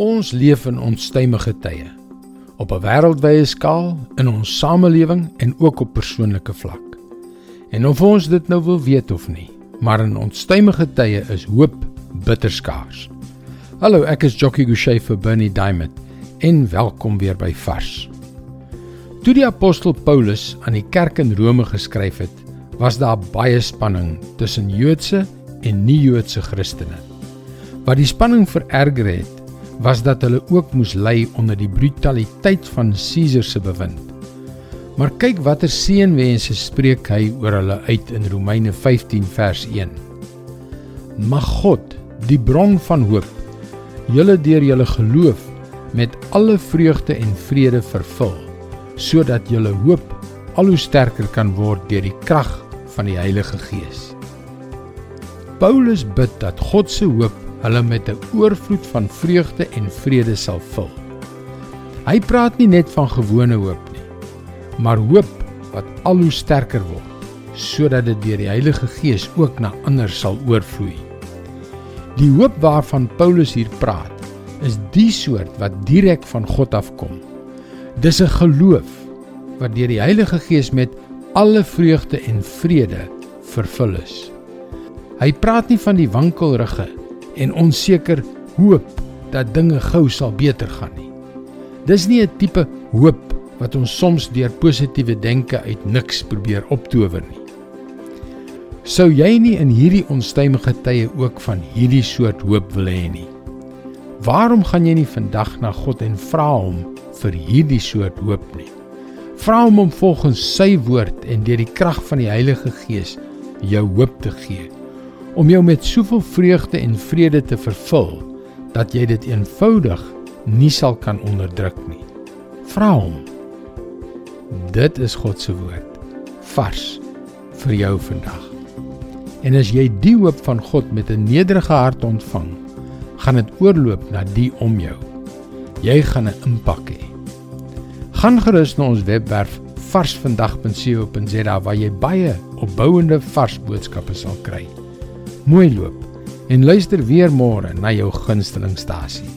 Ons leef in onstuimige tye. Op 'n wêreldwye skaal, in ons samelewing en ook op persoonlike vlak. En of ons dit nou wil weet of nie, maar in onstuimige tye is hoop bitter skaars. Hallo, ek is Jockey Gouchee vir Bernie Diamond en welkom weer by Vars. Toe die apostel Paulus aan die kerk in Rome geskryf het, was daar baie spanning tussen Joodse en nie-Joodse Christene. Wat die spanning vererger het, was dat hulle ook moes ly onder die brutaliteit van Caesar se bewind. Maar kyk watter seënwense spreek hy oor hulle uit in Romeine 15 vers 1. Mag God, die bron van hoop, julle deur julle geloof met alle vreugde en vrede vervul, sodat julle hoop al hoe sterker kan word deur die krag van die Heilige Gees. Paulus bid dat God se hoop hulle met 'n oorvloed van vreugde en vrede sal vul. Hy praat nie net van gewone hoop nie, maar hoop wat al hoe sterker word sodat dit deur die Heilige Gees ook na ander sal oorvloei. Die hoop waarvan Paulus hier praat, is die soort wat direk van God afkom. Dis 'n geloof wat deur die Heilige Gees met alle vreugde en vrede vervul is. Hy praat nie van die wankelrige en onseker hoop dat dinge gou sal beter gaan nie. Dis nie 'n tipe hoop wat ons soms deur positiewe denke uit niks probeer optower nie. Sou jy nie in hierdie onstuimige tye ook van hierdie soort hoop wil hê nie? Waarom gaan jy nie vandag na God en vra hom vir hierdie soort hoop nie? Vra hom om volgens sy woord en deur die krag van die Heilige Gees jou hoop te gee om jou met soveel vreugde en vrede te vervul dat jy dit eenvoudig nie sal kan onderdruk nie. Vra hom. Dit is God se woord vars vir jou vandag. En as jy die hoop van God met 'n nederige hart ontvang, gaan dit oorloop na die om jou. Jy gaan 'n impak hê. Gaan gerus na ons webwerf varsvandag.co.za waar jy baie opbouende vars boodskappe sal kry mooi loop en luister weer môre na jou gunstelingstasie.